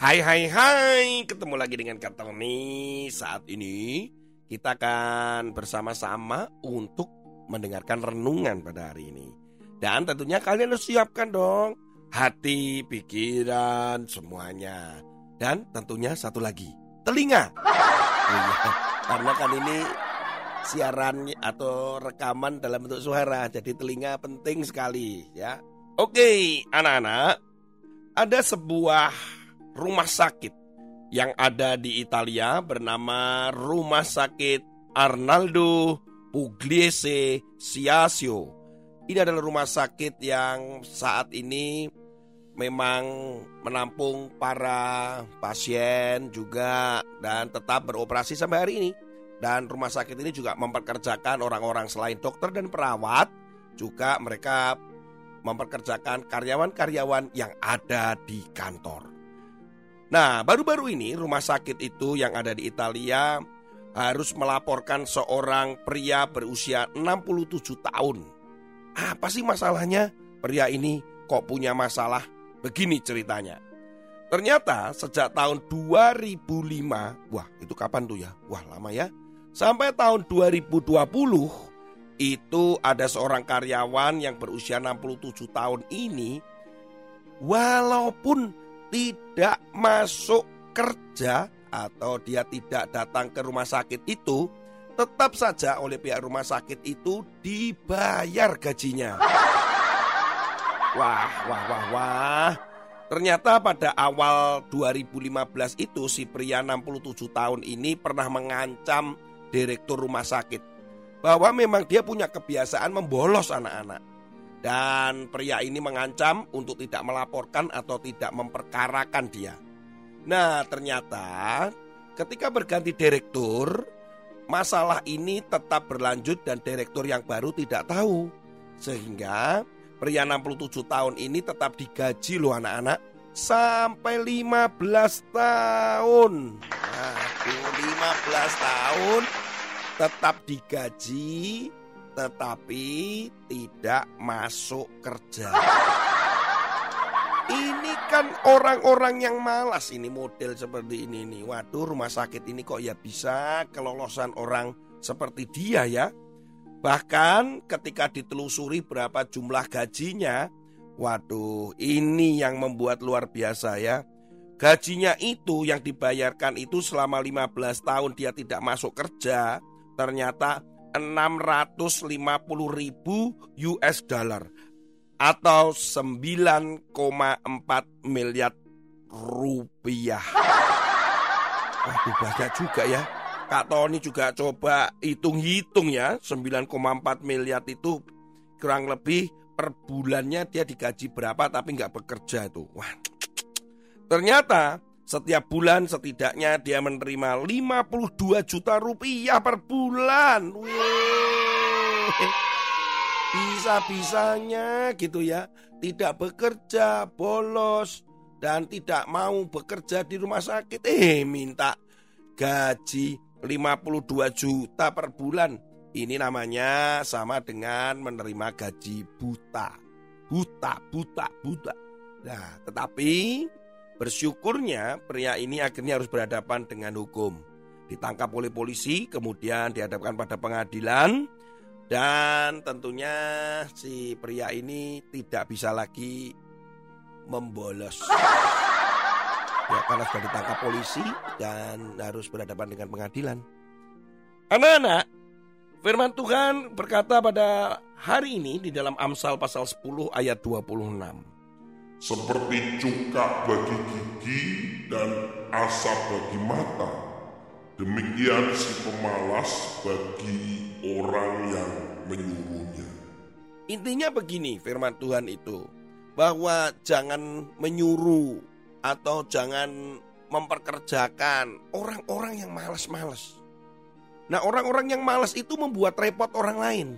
Hai hai hai, ketemu lagi dengan Kak Tony Saat ini kita akan bersama-sama untuk mendengarkan renungan pada hari ini. Dan tentunya kalian harus siapkan dong Hati, pikiran, semuanya. Dan tentunya satu lagi, telinga. Iya, Karena kan ini siaran atau rekaman dalam bentuk suara Jadi telinga penting sekali ya. Oke anak-anak Ada sebuah rumah sakit yang ada di Italia bernama Rumah Sakit Arnaldo Pugliese Siasio. Ini adalah rumah sakit yang saat ini memang menampung para pasien juga dan tetap beroperasi sampai hari ini. Dan rumah sakit ini juga memperkerjakan orang-orang selain dokter dan perawat, juga mereka memperkerjakan karyawan-karyawan yang ada di kantor. Nah, baru-baru ini rumah sakit itu yang ada di Italia harus melaporkan seorang pria berusia 67 tahun. Apa sih masalahnya? Pria ini kok punya masalah? Begini ceritanya. Ternyata sejak tahun 2005, wah itu kapan tuh ya? Wah lama ya. Sampai tahun 2020 itu ada seorang karyawan yang berusia 67 tahun ini walaupun tidak masuk kerja atau dia tidak datang ke rumah sakit itu, tetap saja oleh pihak rumah sakit itu dibayar gajinya. Wah, wah, wah, wah. Ternyata pada awal 2015 itu si pria 67 tahun ini pernah mengancam direktur rumah sakit bahwa memang dia punya kebiasaan membolos anak-anak. Dan pria ini mengancam untuk tidak melaporkan atau tidak memperkarakan dia. Nah, ternyata ketika berganti direktur, masalah ini tetap berlanjut dan direktur yang baru tidak tahu. Sehingga pria 67 tahun ini tetap digaji loh anak-anak sampai 15 tahun. Nah, 15 tahun tetap digaji tetapi tidak masuk kerja. Ini kan orang-orang yang malas ini model seperti ini nih. Waduh rumah sakit ini kok ya bisa kelolosan orang seperti dia ya. Bahkan ketika ditelusuri berapa jumlah gajinya, waduh ini yang membuat luar biasa ya. Gajinya itu yang dibayarkan itu selama 15 tahun dia tidak masuk kerja, ternyata 650 ribu US dollar atau 9,4 miliar rupiah. Waduh banyak juga ya. Kak Tony juga coba hitung-hitung ya 9,4 miliar itu kurang lebih per bulannya dia digaji berapa tapi nggak bekerja itu. Wah, ternyata setiap bulan setidaknya dia menerima 52 juta rupiah per bulan. Bisa-bisanya gitu ya. Tidak bekerja, bolos, dan tidak mau bekerja di rumah sakit. Eh minta gaji 52 juta per bulan. Ini namanya sama dengan menerima gaji buta. Buta, buta, buta. Nah, tetapi Bersyukurnya pria ini akhirnya harus berhadapan dengan hukum. Ditangkap oleh polisi, kemudian dihadapkan pada pengadilan. Dan tentunya si pria ini tidak bisa lagi membolos. Ya, karena sudah ditangkap polisi dan harus berhadapan dengan pengadilan. Anak-anak, firman Tuhan berkata pada hari ini di dalam Amsal pasal 10 ayat 26 seperti cuka bagi gigi dan asap bagi mata. Demikian si pemalas bagi orang yang menyuruhnya. Intinya begini firman Tuhan itu, bahwa jangan menyuruh atau jangan memperkerjakan orang-orang yang malas-malas. Nah, orang-orang yang malas itu membuat repot orang lain.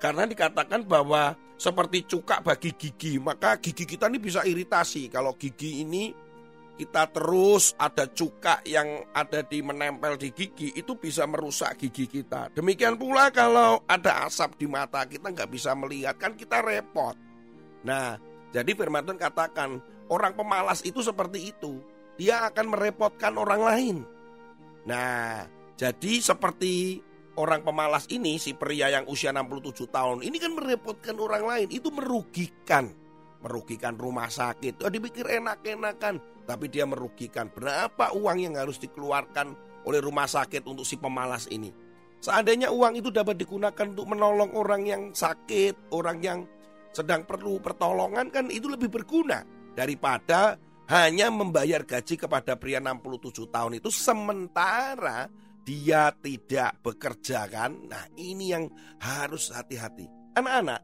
Karena dikatakan bahwa seperti cuka bagi gigi, maka gigi kita ini bisa iritasi. Kalau gigi ini kita terus ada cuka yang ada di menempel di gigi itu bisa merusak gigi kita. Demikian pula kalau ada asap di mata kita nggak bisa melihat kan kita repot. Nah, jadi firman Tuhan katakan orang pemalas itu seperti itu. Dia akan merepotkan orang lain. Nah, jadi seperti orang pemalas ini si pria yang usia 67 tahun ini kan merepotkan orang lain, itu merugikan. Merugikan rumah sakit. Oh, dipikir enak-enakan tapi dia merugikan. Berapa uang yang harus dikeluarkan oleh rumah sakit untuk si pemalas ini? Seandainya uang itu dapat digunakan untuk menolong orang yang sakit, orang yang sedang perlu pertolongan kan itu lebih berguna daripada hanya membayar gaji kepada pria 67 tahun itu sementara dia tidak bekerja kan. Nah, ini yang harus hati-hati. Anak-anak,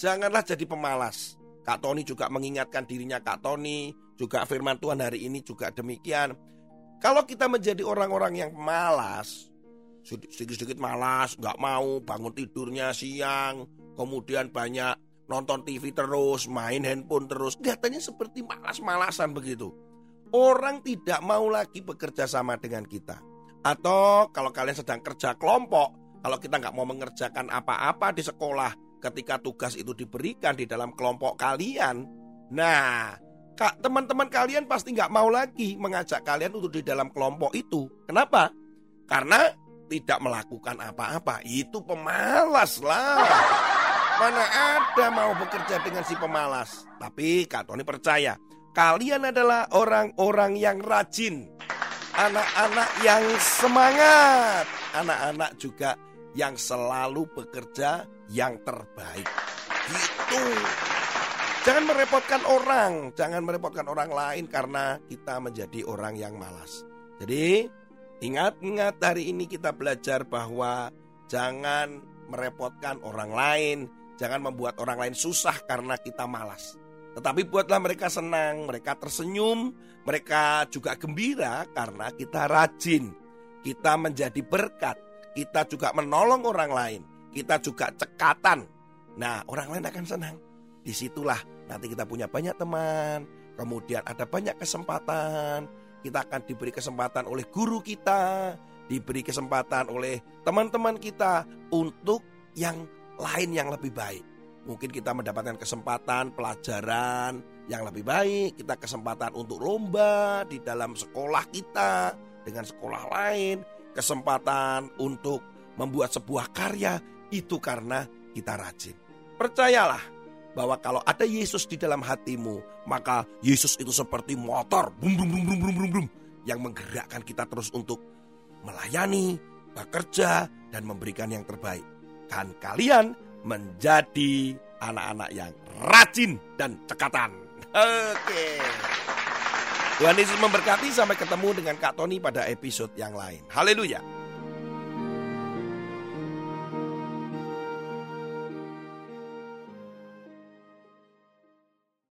janganlah jadi pemalas. Kak Tony juga mengingatkan dirinya Kak Tony juga firman Tuhan hari ini juga demikian. Kalau kita menjadi orang-orang yang malas, sedikit-sedikit malas, nggak mau bangun tidurnya siang, kemudian banyak nonton TV terus, main handphone terus, kelihatannya seperti malas-malasan begitu. Orang tidak mau lagi bekerja sama dengan kita. Atau kalau kalian sedang kerja kelompok, kalau kita nggak mau mengerjakan apa-apa di sekolah, ketika tugas itu diberikan di dalam kelompok kalian, nah teman-teman kalian pasti nggak mau lagi mengajak kalian untuk di dalam kelompok itu. Kenapa? Karena tidak melakukan apa-apa. Itu pemalas lah. Mana ada mau bekerja dengan si pemalas. Tapi Kak Tony percaya, kalian adalah orang-orang yang rajin. Anak-anak yang semangat. Anak-anak juga yang selalu bekerja yang terbaik. Gitu. Jangan merepotkan orang, jangan merepotkan orang lain karena kita menjadi orang yang malas. Jadi, ingat-ingat hari ini kita belajar bahwa jangan merepotkan orang lain, jangan membuat orang lain susah karena kita malas. Tetapi buatlah mereka senang, mereka tersenyum, mereka juga gembira karena kita rajin. Kita menjadi berkat, kita juga menolong orang lain, kita juga cekatan. Nah, orang lain akan senang. Di situlah Nanti kita punya banyak teman, kemudian ada banyak kesempatan. Kita akan diberi kesempatan oleh guru kita, diberi kesempatan oleh teman-teman kita untuk yang lain yang lebih baik. Mungkin kita mendapatkan kesempatan pelajaran yang lebih baik, kita kesempatan untuk lomba di dalam sekolah kita dengan sekolah lain, kesempatan untuk membuat sebuah karya itu karena kita rajin. Percayalah, bahwa kalau ada Yesus di dalam hatimu, maka Yesus itu seperti motor bum bum bum bum bum bum, bum yang menggerakkan kita terus untuk melayani, bekerja dan memberikan yang terbaik. Kan kalian menjadi anak-anak yang rajin dan cekatan. Oke. Tuhan Yesus memberkati sampai ketemu dengan Kak Tony pada episode yang lain. Haleluya.